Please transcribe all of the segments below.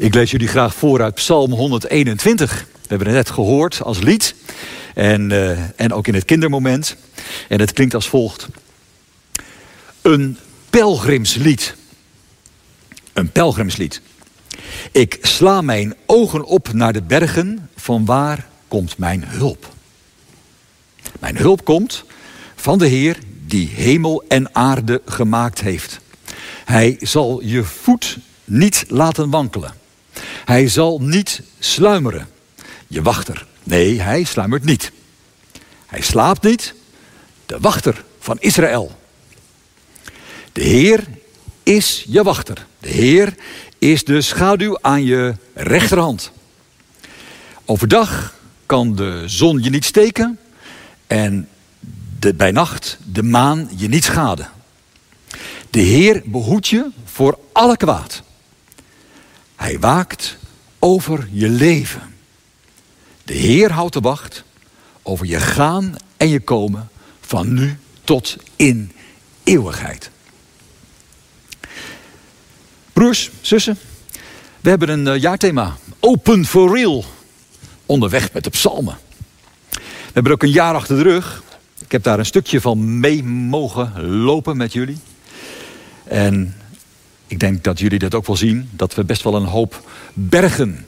Ik lees jullie graag voor uit Psalm 121. We hebben het net gehoord als lied. En, uh, en ook in het kindermoment. En het klinkt als volgt. Een pelgrimslied. Een pelgrimslied. Ik sla mijn ogen op naar de bergen. Van waar komt mijn hulp? Mijn hulp komt van de Heer die hemel en aarde gemaakt heeft. Hij zal je voet niet laten wankelen. Hij zal niet sluimeren. Je wachter. Nee, hij sluimert niet. Hij slaapt niet. De wachter van Israël. De Heer is je wachter. De Heer is de schaduw aan je rechterhand. Overdag kan de zon je niet steken en de, bij nacht de maan je niet schaden. De Heer behoedt je voor alle kwaad. Hij waakt over je leven. De Heer houdt de wacht over je gaan en je komen van nu tot in eeuwigheid. Broers, zussen, we hebben een uh, jaarthema. Open for real. Onderweg met de psalmen. We hebben ook een jaar achter de rug. Ik heb daar een stukje van mee mogen lopen met jullie. En ik denk dat jullie dat ook wel zien. Dat we best wel een hoop bergen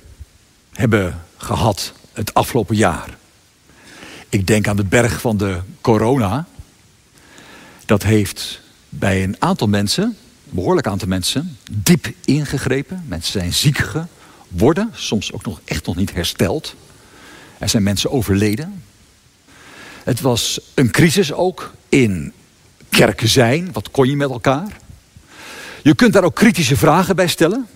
hebben gehad het afgelopen jaar. Ik denk aan de berg van de corona. Dat heeft bij een aantal mensen, een behoorlijk aantal mensen, diep ingegrepen. Mensen zijn ziek geworden, soms ook nog echt nog niet hersteld. Er zijn mensen overleden. Het was een crisis ook in kerken zijn. Wat kon je met elkaar? Je kunt daar ook kritische vragen bij stellen.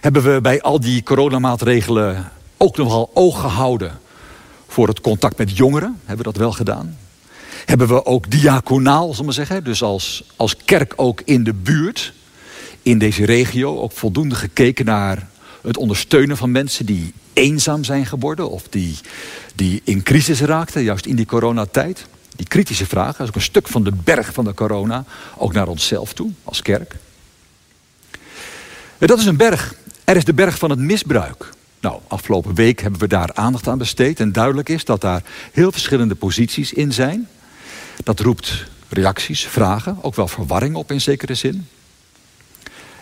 Hebben we bij al die coronamaatregelen ook nogal oog gehouden voor het contact met jongeren? Hebben we dat wel gedaan? Hebben we ook diaconaal, zullen we zeggen, dus als, als kerk ook in de buurt, in deze regio, ook voldoende gekeken naar het ondersteunen van mensen die eenzaam zijn geworden of die, die in crisis raakten, juist in die coronatijd? Die kritische vragen, dat is ook een stuk van de berg van de corona, ook naar onszelf toe, als kerk. Dat is een berg. Er is de berg van het misbruik. Nou, afgelopen week hebben we daar aandacht aan besteed. En duidelijk is dat daar heel verschillende posities in zijn. Dat roept reacties, vragen, ook wel verwarring op in zekere zin.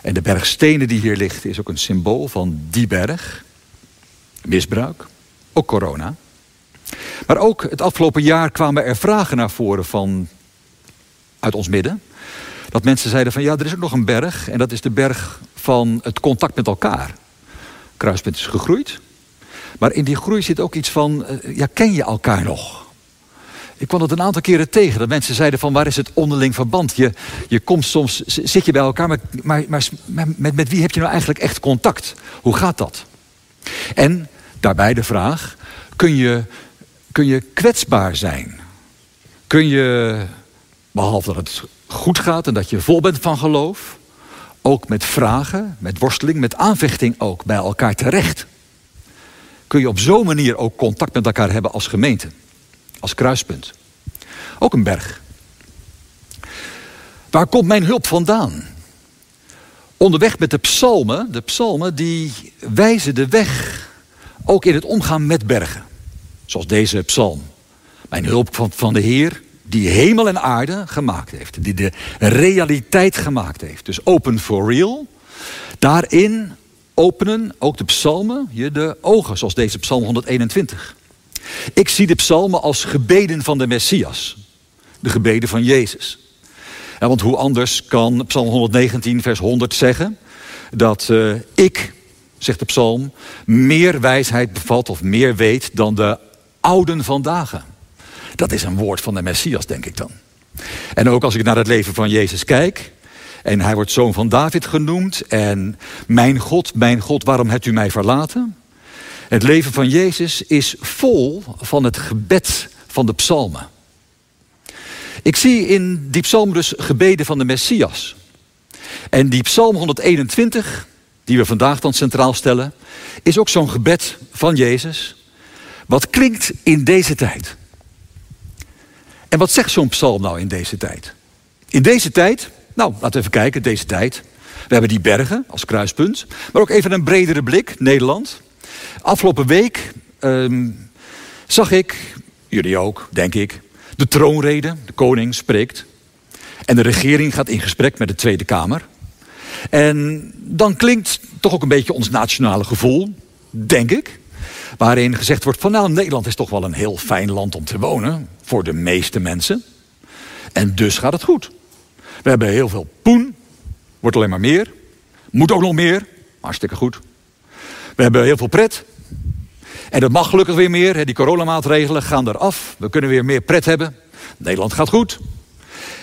En de berg stenen die hier ligt is ook een symbool van die berg. Misbruik, ook corona. Maar ook het afgelopen jaar kwamen er vragen naar voren van uit ons midden. Dat mensen zeiden van ja, er is ook nog een berg. En dat is de berg van het contact met elkaar. Kruispunt is gegroeid. Maar in die groei zit ook iets van, eh, ja, ken je elkaar nog? Ik kwam het een aantal keren tegen. Dat mensen zeiden van waar is het onderling verband? Je, je komt soms, zit je bij elkaar, maar, maar, maar met, met wie heb je nou eigenlijk echt contact? Hoe gaat dat? En daarbij de vraag, kun je, kun je kwetsbaar zijn? Kun je, behalve dat het goed gaat en dat je vol bent van geloof, ook met vragen, met worsteling, met aanvechting ook bij elkaar terecht. Kun je op zo'n manier ook contact met elkaar hebben als gemeente, als kruispunt. Ook een berg. Waar komt mijn hulp vandaan? Onderweg met de psalmen, de psalmen die wijzen de weg ook in het omgaan met bergen. Zoals deze psalm. Mijn hulp van, van de Heer die hemel en aarde gemaakt heeft. Die de realiteit gemaakt heeft. Dus open for real. Daarin openen ook de psalmen je de ogen, zoals deze psalm 121. Ik zie de psalmen als gebeden van de Messias. De gebeden van Jezus. Want hoe anders kan psalm 119 vers 100 zeggen... dat uh, ik, zegt de psalm, meer wijsheid bevat of meer weet dan de ouden vandaag. Dat is een woord van de Messias, denk ik dan. En ook als ik naar het leven van Jezus kijk. En hij wordt zoon van David genoemd. En mijn God, mijn God, waarom hebt u mij verlaten? Het leven van Jezus is vol van het gebed van de psalmen. Ik zie in die psalm dus gebeden van de Messias. En die psalm 121, die we vandaag dan centraal stellen, is ook zo'n gebed van Jezus. Wat klinkt in deze tijd. En wat zegt zo'n psalm nou in deze tijd? In deze tijd, nou laten we even kijken, deze tijd. We hebben die bergen als kruispunt. Maar ook even een bredere blik, Nederland. Afgelopen week ehm, zag ik, jullie ook, denk ik, de troonrede. De koning spreekt. En de regering gaat in gesprek met de Tweede Kamer. En dan klinkt toch ook een beetje ons nationale gevoel, denk ik. Waarin gezegd wordt van nou, Nederland is toch wel een heel fijn land om te wonen. Voor de meeste mensen. En dus gaat het goed. We hebben heel veel poen. Wordt alleen maar meer. Moet ook nog meer. Hartstikke goed. We hebben heel veel pret. En dat mag gelukkig weer meer. Die coronamaatregelen gaan eraf. We kunnen weer meer pret hebben. Nederland gaat goed.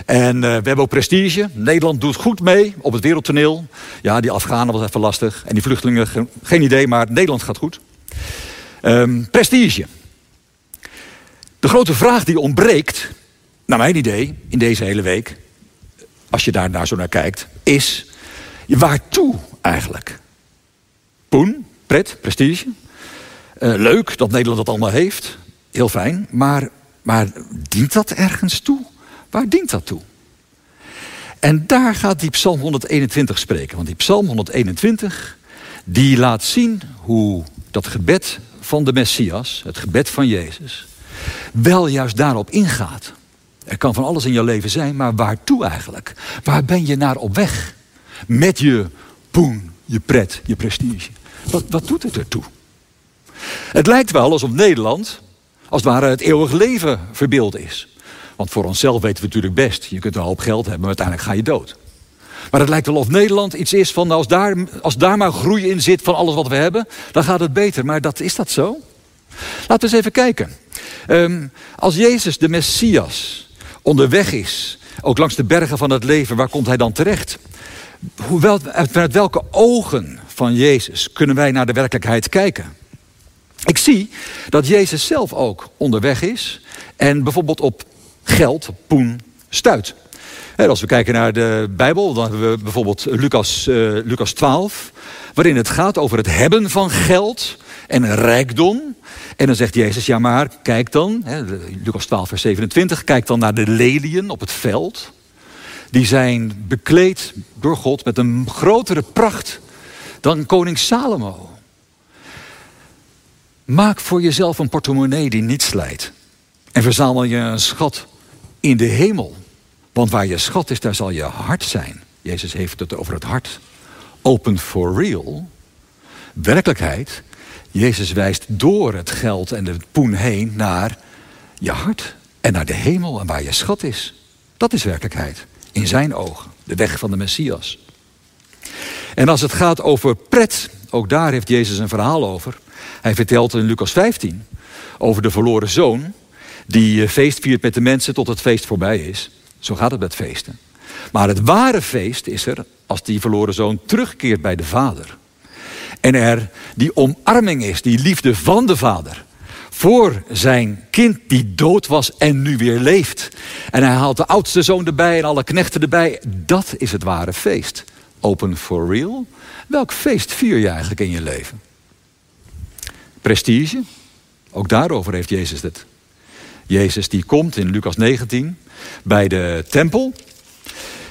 En uh, we hebben ook prestige. Nederland doet goed mee op het wereldtoneel. Ja, die Afghanen was even lastig. En die vluchtelingen, geen idee, maar Nederland gaat goed. Um, prestige. De grote vraag die ontbreekt, naar mijn idee, in deze hele week, als je daar naar zo naar kijkt, is waartoe eigenlijk? Poen, pret, prestige. Uh, leuk dat Nederland dat allemaal heeft. Heel fijn. Maar, maar dient dat ergens toe? Waar dient dat toe? En daar gaat die Psalm 121 spreken. Want die Psalm 121, die laat zien hoe dat gebed van de Messias, het gebed van Jezus, wel juist daarop ingaat. Er kan van alles in je leven zijn, maar waartoe eigenlijk? Waar ben je naar op weg? Met je poen, je pret, je prestige. Wat, wat doet het ertoe? Het lijkt wel alsof Nederland, als het ware, het eeuwig leven verbeeld is. Want voor onszelf weten we natuurlijk best. Je kunt een hoop geld hebben, maar uiteindelijk ga je dood. Maar het lijkt wel of Nederland iets is van als daar, als daar maar groei in zit van alles wat we hebben, dan gaat het beter. Maar dat, is dat zo? Laten we eens even kijken. Um, als Jezus de Messias onderweg is, ook langs de bergen van het leven, waar komt hij dan terecht? Hoewel, vanuit welke ogen van Jezus kunnen wij naar de werkelijkheid kijken? Ik zie dat Jezus zelf ook onderweg is en bijvoorbeeld op geld, poen, stuit. Als we kijken naar de Bijbel, dan hebben we bijvoorbeeld Lucas, uh, Lucas 12, waarin het gaat over het hebben van geld en rijkdom. En dan zegt Jezus, ja maar kijk dan, hè, Lucas 12 vers 27, kijk dan naar de leliën op het veld. Die zijn bekleed door God met een grotere pracht dan koning Salomo. Maak voor jezelf een portemonnee die niet slijt. En verzamel je een schat in de hemel. Want waar je schat is, daar zal je hart zijn. Jezus heeft het over het hart. Open for real. Werkelijkheid. Jezus wijst door het geld en de poen heen naar je hart. En naar de hemel en waar je schat is. Dat is werkelijkheid. In zijn ogen. De weg van de Messias. En als het gaat over pret, ook daar heeft Jezus een verhaal over. Hij vertelt in Lucas 15 over de verloren zoon die eh, feest viert met de mensen tot het feest voorbij is. Zo gaat het met feesten. Maar het ware feest is er als die verloren zoon terugkeert bij de vader. En er die omarming is, die liefde van de vader. Voor zijn kind die dood was en nu weer leeft. En hij haalt de oudste zoon erbij en alle knechten erbij. Dat is het ware feest. Open for real. Welk feest vier je eigenlijk in je leven? Prestige. Ook daarover heeft Jezus het. Jezus die komt in Lucas 19 bij de tempel.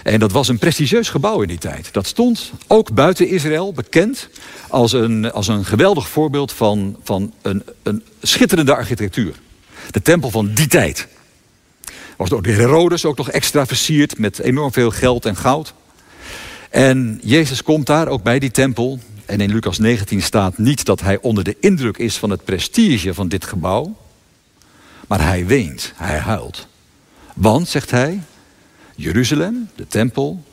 En dat was een prestigieus gebouw in die tijd. Dat stond ook buiten Israël bekend als een, als een geweldig voorbeeld van, van een, een schitterende architectuur. De tempel van die tijd. Was door de Herodes ook nog extra versierd met enorm veel geld en goud. En Jezus komt daar ook bij die tempel. En in Lucas 19 staat niet dat hij onder de indruk is van het prestige van dit gebouw. Maar hij weent, hij huilt. Want, zegt hij, Jeruzalem, de tempel,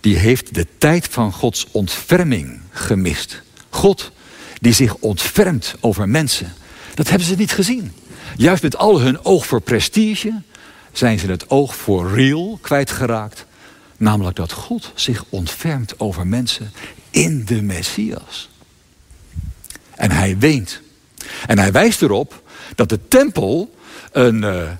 die heeft de tijd van Gods ontferming gemist. God die zich ontfermt over mensen. Dat hebben ze niet gezien. Juist met al hun oog voor prestige zijn ze het oog voor real kwijtgeraakt. Namelijk dat God zich ontfermt over mensen in de Messias. En hij weent. En hij wijst erop dat de tempel een, uh,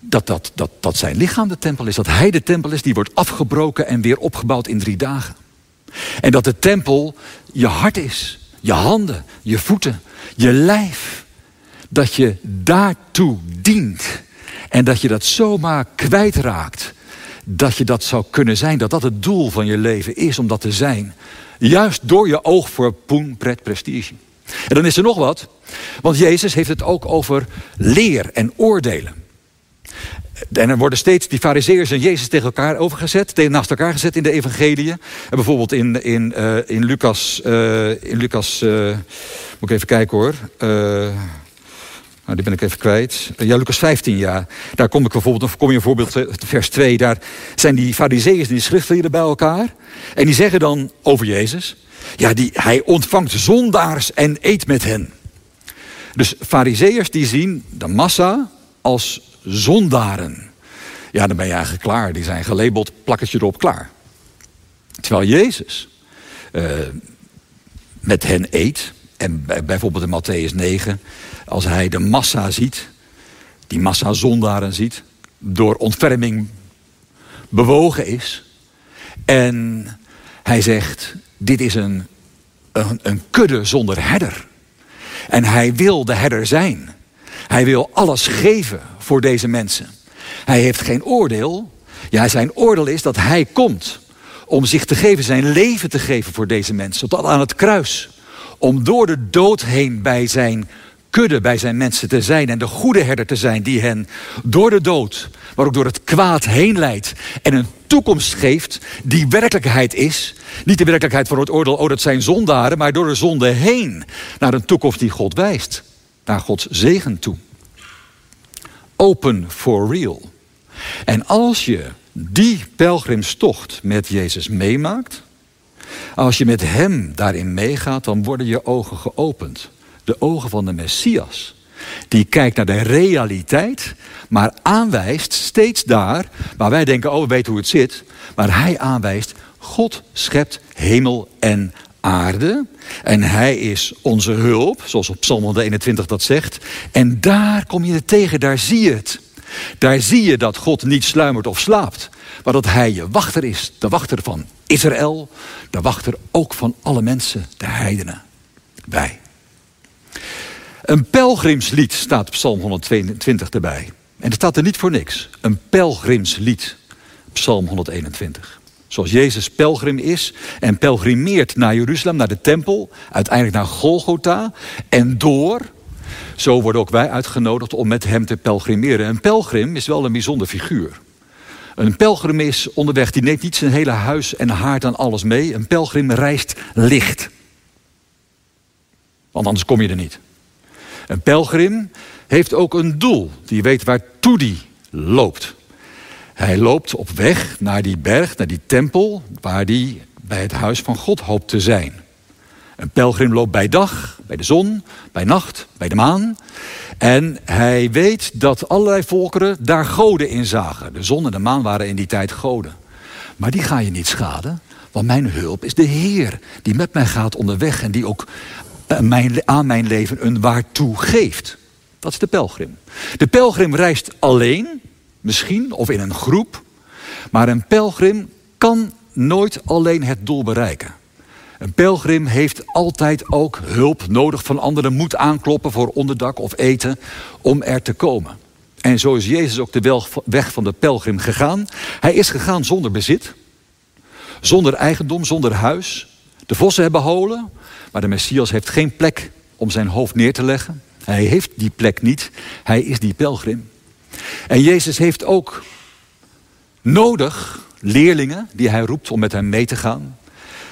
dat, dat, dat, dat zijn lichaam de tempel is. Dat hij de tempel is die wordt afgebroken en weer opgebouwd in drie dagen. En dat de tempel je hart is. Je handen, je voeten, je lijf. Dat je daartoe dient. En dat je dat zomaar kwijtraakt. dat je dat zou kunnen zijn. Dat dat het doel van je leven is om dat te zijn. Juist door je oog voor poen, pret, prestige. En dan is er nog wat. Want Jezus heeft het ook over leer en oordelen. En er worden steeds die fariseërs en Jezus tegen elkaar overgezet, tegen naast elkaar gezet in de evangeliën. En bijvoorbeeld in, in, uh, in Lucas, uh, in Lucas uh, moet ik even kijken hoor. Nou, die ben ik even kwijt. Ja, Lucas 15, ja. Daar kom ik bijvoorbeeld, kom je een voorbeeld, vers 2. Daar zijn die fariseeën en die schriftlieden bij elkaar. En die zeggen dan over Jezus. Ja, die, hij ontvangt zondaars en eet met hen. Dus fariseërs die zien de massa als zondaren. Ja, dan ben je eigenlijk klaar. Die zijn gelabeld, plakketje erop, klaar. Terwijl Jezus uh, met hen eet. En bijvoorbeeld in Matthäus 9, als hij de massa ziet, die massa zondaren ziet, door ontferming bewogen is. En hij zegt, dit is een, een, een kudde zonder herder. En hij wil de herder zijn. Hij wil alles geven voor deze mensen. Hij heeft geen oordeel. Ja, zijn oordeel is dat hij komt om zich te geven, zijn leven te geven voor deze mensen. Tot aan het kruis. Om door de dood heen bij zijn kudde, bij zijn mensen te zijn. En de goede herder te zijn die hen door de dood, maar ook door het kwaad heen leidt. En een toekomst geeft die werkelijkheid is. Niet de werkelijkheid van het oordeel, oh dat zijn zondaren. Maar door de zonde heen naar een toekomst die God wijst. Naar Gods zegen toe open for real. En als je die pelgrimstocht met Jezus meemaakt, als je met Hem daarin meegaat, dan worden je ogen geopend. De ogen van de Messias. Die kijkt naar de realiteit, maar aanwijst steeds daar waar wij denken, oh we weten hoe het zit. Maar hij aanwijst, God schept hemel en aarde. En hij is onze hulp, zoals op Psalm 121 dat zegt. En daar kom je het tegen, daar zie je het. Daar zie je dat God niet sluimert of slaapt. Maar dat hij je wachter is. De wachter van Israël. De wachter ook van alle mensen, de heidenen. Wij. Een pelgrimslied staat op Psalm 122 erbij. En het staat er niet voor niks. Een pelgrimslied. Psalm 121. Zoals Jezus pelgrim is en pelgrimeert naar Jeruzalem, naar de tempel, uiteindelijk naar Golgotha en door. Zo worden ook wij uitgenodigd om met hem te pelgrimeren. Een pelgrim is wel een bijzonder figuur. Een pelgrim is onderweg, die neemt niet zijn hele huis en haard aan alles mee. Een pelgrim reist licht. Want anders kom je er niet. Een pelgrim heeft ook een doel. Die weet waartoe die loopt. Hij loopt op weg naar die berg, naar die tempel, waar hij bij het huis van God hoopt te zijn. Een pelgrim loopt bij dag, bij de zon, bij nacht, bij de maan. En hij weet dat allerlei volkeren daar goden in zagen. De zon en de maan waren in die tijd goden. Maar die ga je niet schaden, want mijn hulp is de Heer. Die met mij gaat onderweg en die ook eh, aan mijn leven een waartoe geeft. Dat is de pelgrim. De pelgrim reist alleen, misschien, of in een groep. Maar een pelgrim kan nooit alleen het doel bereiken. Een pelgrim heeft altijd ook hulp nodig van anderen, moet aankloppen voor onderdak of eten om er te komen. En zo is Jezus ook de weg van de pelgrim gegaan. Hij is gegaan zonder bezit, zonder eigendom, zonder huis. De vossen hebben holen, maar de Messias heeft geen plek om zijn hoofd neer te leggen. Hij heeft die plek niet. Hij is die pelgrim. En Jezus heeft ook nodig leerlingen die hij roept om met hem mee te gaan.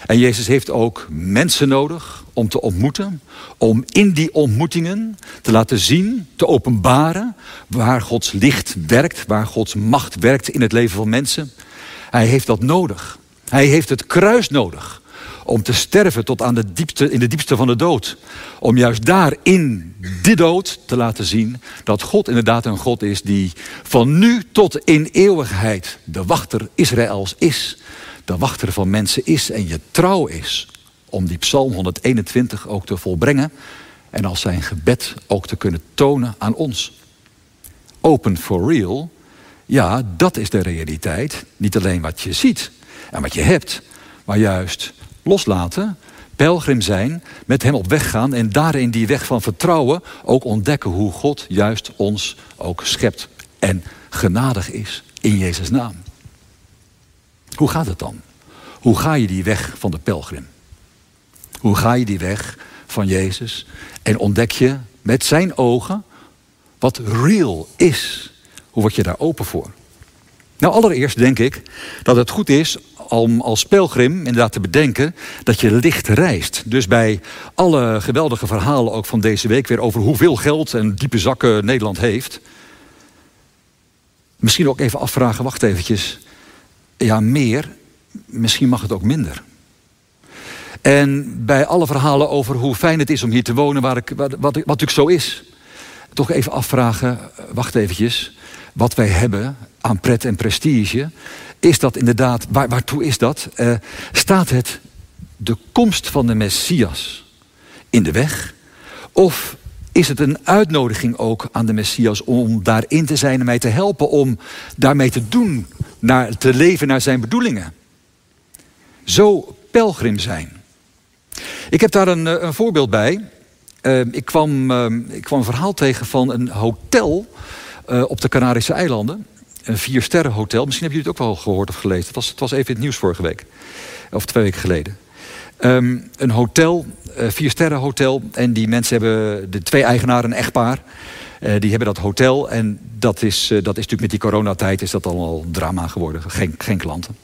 En Jezus heeft ook mensen nodig om te ontmoeten. Om in die ontmoetingen te laten zien, te openbaren waar Gods licht werkt, waar Gods macht werkt in het leven van mensen. Hij heeft dat nodig. Hij heeft het kruis nodig om te sterven tot aan de diepste, in de diepste van de dood. Om juist daar in de dood te laten zien dat God inderdaad een God is die van nu tot in eeuwigheid de wachter Israëls is. De wachter van mensen is en je trouw is om die Psalm 121 ook te volbrengen. En als zijn gebed ook te kunnen tonen aan ons. Open for real, ja, dat is de realiteit. Niet alleen wat je ziet en wat je hebt, maar juist loslaten, pelgrim zijn, met hem op weg gaan en daarin die weg van vertrouwen ook ontdekken hoe God juist ons ook schept en genadig is in Jezus' naam. Hoe gaat het dan? Hoe ga je die weg van de pelgrim? Hoe ga je die weg van Jezus en ontdek je met zijn ogen wat real is? Hoe word je daar open voor? Nou, allereerst denk ik dat het goed is om als pelgrim inderdaad te bedenken dat je licht reist. Dus bij alle geweldige verhalen ook van deze week weer over hoeveel geld en diepe zakken Nederland heeft. Misschien ook even afvragen, wacht eventjes. Ja, meer, misschien mag het ook minder. En bij alle verhalen over hoe fijn het is om hier te wonen, waar ik, wat, wat, wat natuurlijk zo is. Toch even afvragen, wacht eventjes. Wat wij hebben aan pret en prestige. Is dat inderdaad, waar, waartoe is dat? Uh, staat het de komst van de Messias in de weg? Of is het een uitnodiging ook aan de Messias om daarin te zijn en mij te helpen om daarmee te doen, naar, te leven naar zijn bedoelingen? Zo pelgrim zijn. Ik heb daar een, eh, een voorbeeld bij. Uh, ik, kwam, ik kwam een verhaal tegen van een hotel op de Canarische eilanden een vier sterren hotel. Misschien hebben jullie het ook wel gehoord of gelezen. Het was, het was even in het nieuws vorige week. Of twee weken geleden. Ehm, een hotel, uh, vier sterren hotel. En die mensen hebben, de twee eigenaren, een echtpaar. Uh, die hebben dat hotel. En dat is, dat is natuurlijk met die coronatijd is dat allemaal drama geworden. Geen, geen klanten.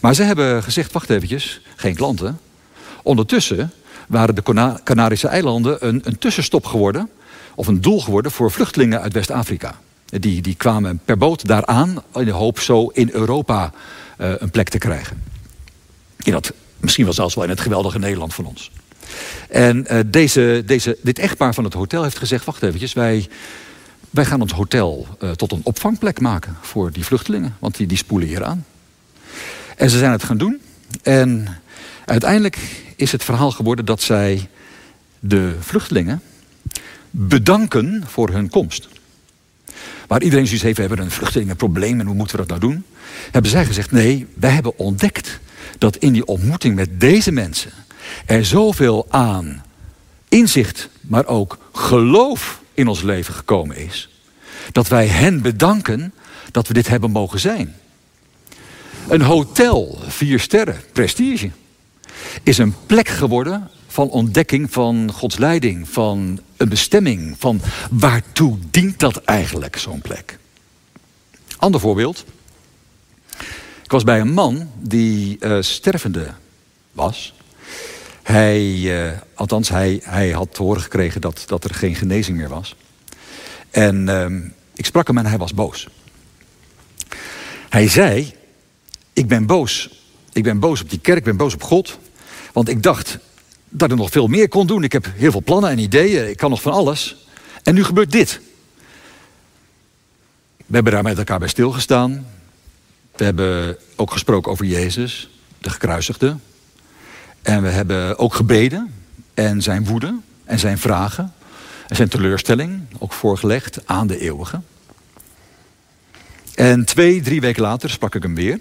Maar ze hebben gezegd, wacht eventjes, geen klanten. Ondertussen waren de Canarische eilanden een, een tussenstop geworden. Of een doel geworden voor vluchtelingen uit West-Afrika. Die, die kwamen per boot daaraan in de hoop zo in Europa uh, een plek te krijgen. In dat, misschien wel zelfs wel in het geweldige Nederland van ons. En uh, deze, deze, dit echtpaar van het hotel heeft gezegd... wacht eventjes, wij, wij gaan ons hotel uh, tot een opvangplek maken... voor die vluchtelingen, want die, die spoelen hier aan. En ze zijn het gaan doen. En uiteindelijk is het verhaal geworden dat zij de vluchtelingen bedanken voor hun komst. Waar iedereen zoiets heeft, we hebben een vluchtelingenprobleem en hoe moeten we dat nou doen? Hebben zij gezegd, nee, wij hebben ontdekt dat in die ontmoeting met deze mensen er zoveel aan inzicht, maar ook geloof in ons leven gekomen is. Dat wij hen bedanken dat we dit hebben mogen zijn. Een hotel, vier sterren, prestige, is een plek geworden van ontdekking van Gods leiding, van een bestemming, van waartoe dient dat eigenlijk, zo'n plek. Ander voorbeeld. Ik was bij een man die uh, stervende was. Hij, uh, althans, hij, hij had te horen gekregen dat, dat er geen genezing meer was. En uh, ik sprak hem en hij was boos. Hij zei, ik ben boos. Ik ben boos op die kerk, ik ben boos op God. Want ik dacht, dat ik nog veel meer kon doen. Ik heb heel veel plannen en ideeën. Ik kan nog van alles. En nu gebeurt dit. We hebben daar met elkaar bij stilgestaan. We hebben ook gesproken over Jezus, de gekruisigde. En we hebben ook gebeden en zijn woede en zijn vragen en zijn teleurstelling ook voorgelegd aan de eeuwige. En twee, drie weken later sprak ik hem weer.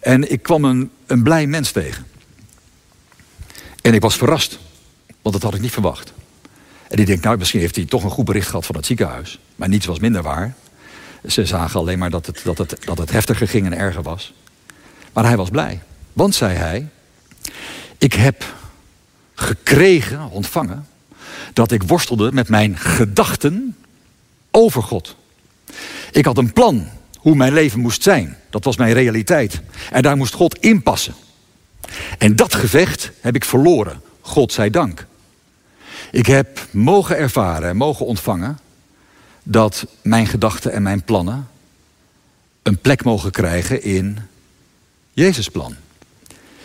En ik kwam een, een blij mens tegen. En ik was verrast, want dat had ik niet verwacht. En ik denk, nou, misschien heeft hij toch een goed bericht gehad van het ziekenhuis. Maar niets was minder waar. Ze zagen alleen maar dat het, dat het, dat het heftiger ging en erger was. Maar hij was blij. Want, zei hij, ik heb gekregen, ontvangen, dat ik worstelde met mijn gedachten over God. Ik had een plan hoe mijn leven moest zijn. Dat was mijn realiteit. En daar moest God in passen. En dat gevecht heb ik verloren, God zij dank. Ik heb mogen ervaren en mogen ontvangen dat mijn gedachten en mijn plannen een plek mogen krijgen in Jezus' plan.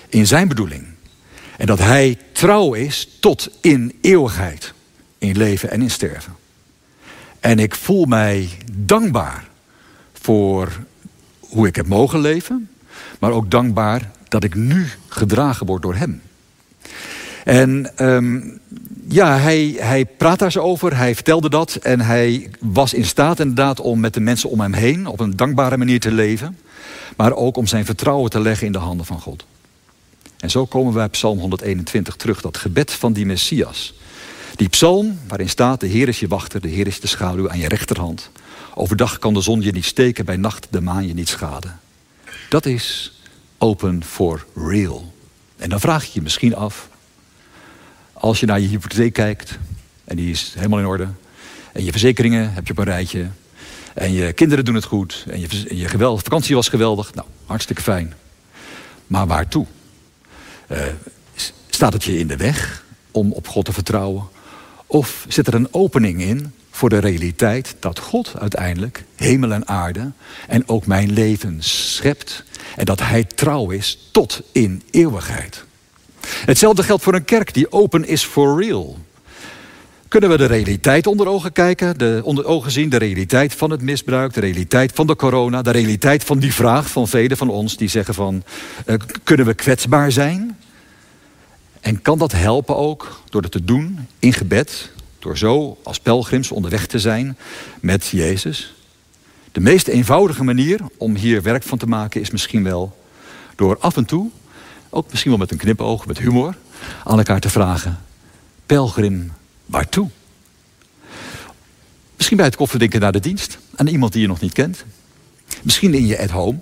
In zijn bedoeling. En dat hij trouw is tot in eeuwigheid. In leven en in sterven. En ik voel mij dankbaar voor hoe ik heb mogen leven. Maar ook dankbaar dat ik nu gedragen word door hem. En um, ja, hij, hij praat daar zo over, hij vertelde dat en hij was in staat inderdaad om met de mensen om hem heen op een dankbare manier te leven, maar ook om zijn vertrouwen te leggen in de handen van God. En zo komen we bij Psalm 121 terug, dat gebed van die Messias. Die psalm waarin staat, de Heer is je wachter, de Heer is de schaduw aan je rechterhand. Overdag kan de zon je niet steken, bij nacht de maan je niet schaden. Dat is Open for real. En dan vraag je je misschien af, als je naar je hypotheek kijkt, en die is helemaal in orde, en je verzekeringen heb je op een rijtje, en je kinderen doen het goed, en je, je vakantie was geweldig, nou, hartstikke fijn. Maar waartoe? Uh, staat het je in de weg om op God te vertrouwen? Of zit er een opening in voor de realiteit dat God uiteindelijk hemel en aarde en ook mijn leven schept en dat Hij trouw is tot in eeuwigheid? Hetzelfde geldt voor een kerk die open is for real. Kunnen we de realiteit onder ogen kijken, de, onder ogen zien, de realiteit van het misbruik, de realiteit van de corona, de realiteit van die vraag van velen van ons die zeggen van, uh, kunnen we kwetsbaar zijn? En kan dat helpen ook door het te doen in gebed, door zo als pelgrims onderweg te zijn met Jezus? De meest eenvoudige manier om hier werk van te maken is misschien wel door af en toe, ook misschien wel met een knipoog, met humor, aan elkaar te vragen: Pelgrim, waartoe? Misschien bij het koffiedrinken naar de dienst, aan iemand die je nog niet kent. Misschien in je at home.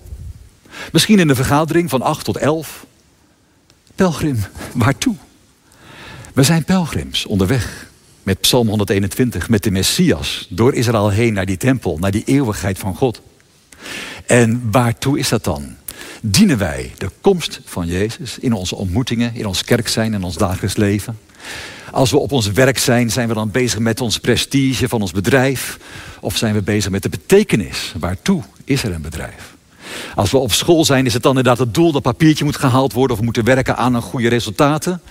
Misschien in een vergadering van 8 tot 11. Pelgrim, waartoe? We zijn pelgrims onderweg met Psalm 121, met de Messias, door Israël heen naar die tempel, naar die eeuwigheid van God. En waartoe is dat dan? Dienen wij de komst van Jezus in onze ontmoetingen, in ons kerk zijn, in ons dagelijks leven? Als we op ons werk zijn, zijn we dan bezig met ons prestige van ons bedrijf? Of zijn we bezig met de betekenis? Waartoe is er een bedrijf? Als we op school zijn, is het dan inderdaad het doel dat papiertje moet gehaald worden of we moeten werken aan een goede resultaten?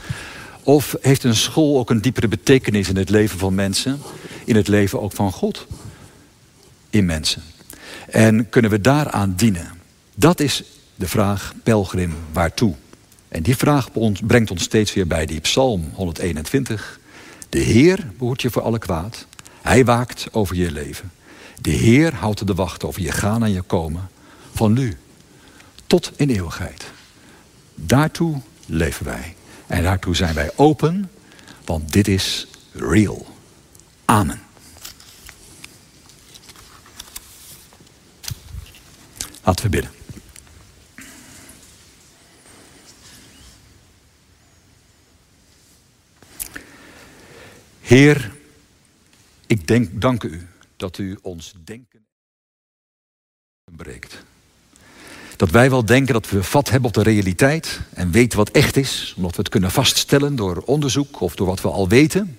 Of heeft een school ook een diepere betekenis in het leven van mensen, in het leven ook van God in mensen? En kunnen we daaraan dienen? Dat is de vraag, pelgrim, waartoe? En die vraag brengt ons steeds weer bij die Psalm 121. De Heer behoedt je voor alle kwaad. Hij waakt over je leven. De Heer houdt de wacht over je gaan en je komen. Van nu tot in eeuwigheid. Daartoe leven wij. En daartoe zijn wij open, want dit is real. Amen. Laten we bidden. Heer, ik denk, dank u dat u ons denken breekt. Dat wij wel denken dat we vat hebben op de realiteit en weten wat echt is, omdat we het kunnen vaststellen door onderzoek of door wat we al weten.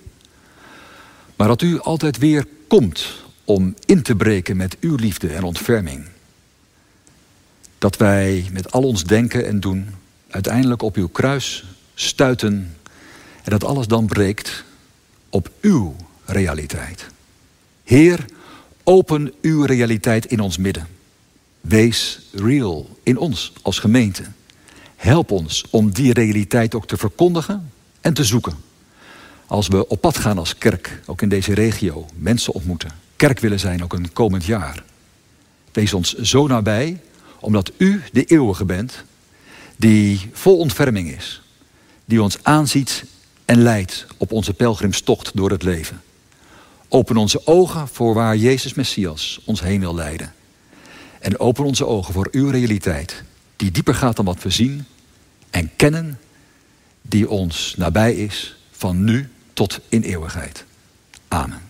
Maar dat u altijd weer komt om in te breken met uw liefde en ontferming. Dat wij met al ons denken en doen uiteindelijk op uw kruis stuiten en dat alles dan breekt op uw realiteit. Heer, open uw realiteit in ons midden. Wees real in ons als gemeente. Help ons om die realiteit ook te verkondigen en te zoeken. Als we op pad gaan als kerk, ook in deze regio, mensen ontmoeten, kerk willen zijn ook een komend jaar. Wees ons zo nabij, omdat u de eeuwige bent, die vol ontferming is, die ons aanziet en leidt op onze pelgrimstocht door het leven. Open onze ogen voor waar Jezus Messias ons heen wil leiden. En open onze ogen voor uw realiteit, die dieper gaat dan wat we zien en kennen, die ons nabij is van nu tot in eeuwigheid. Amen.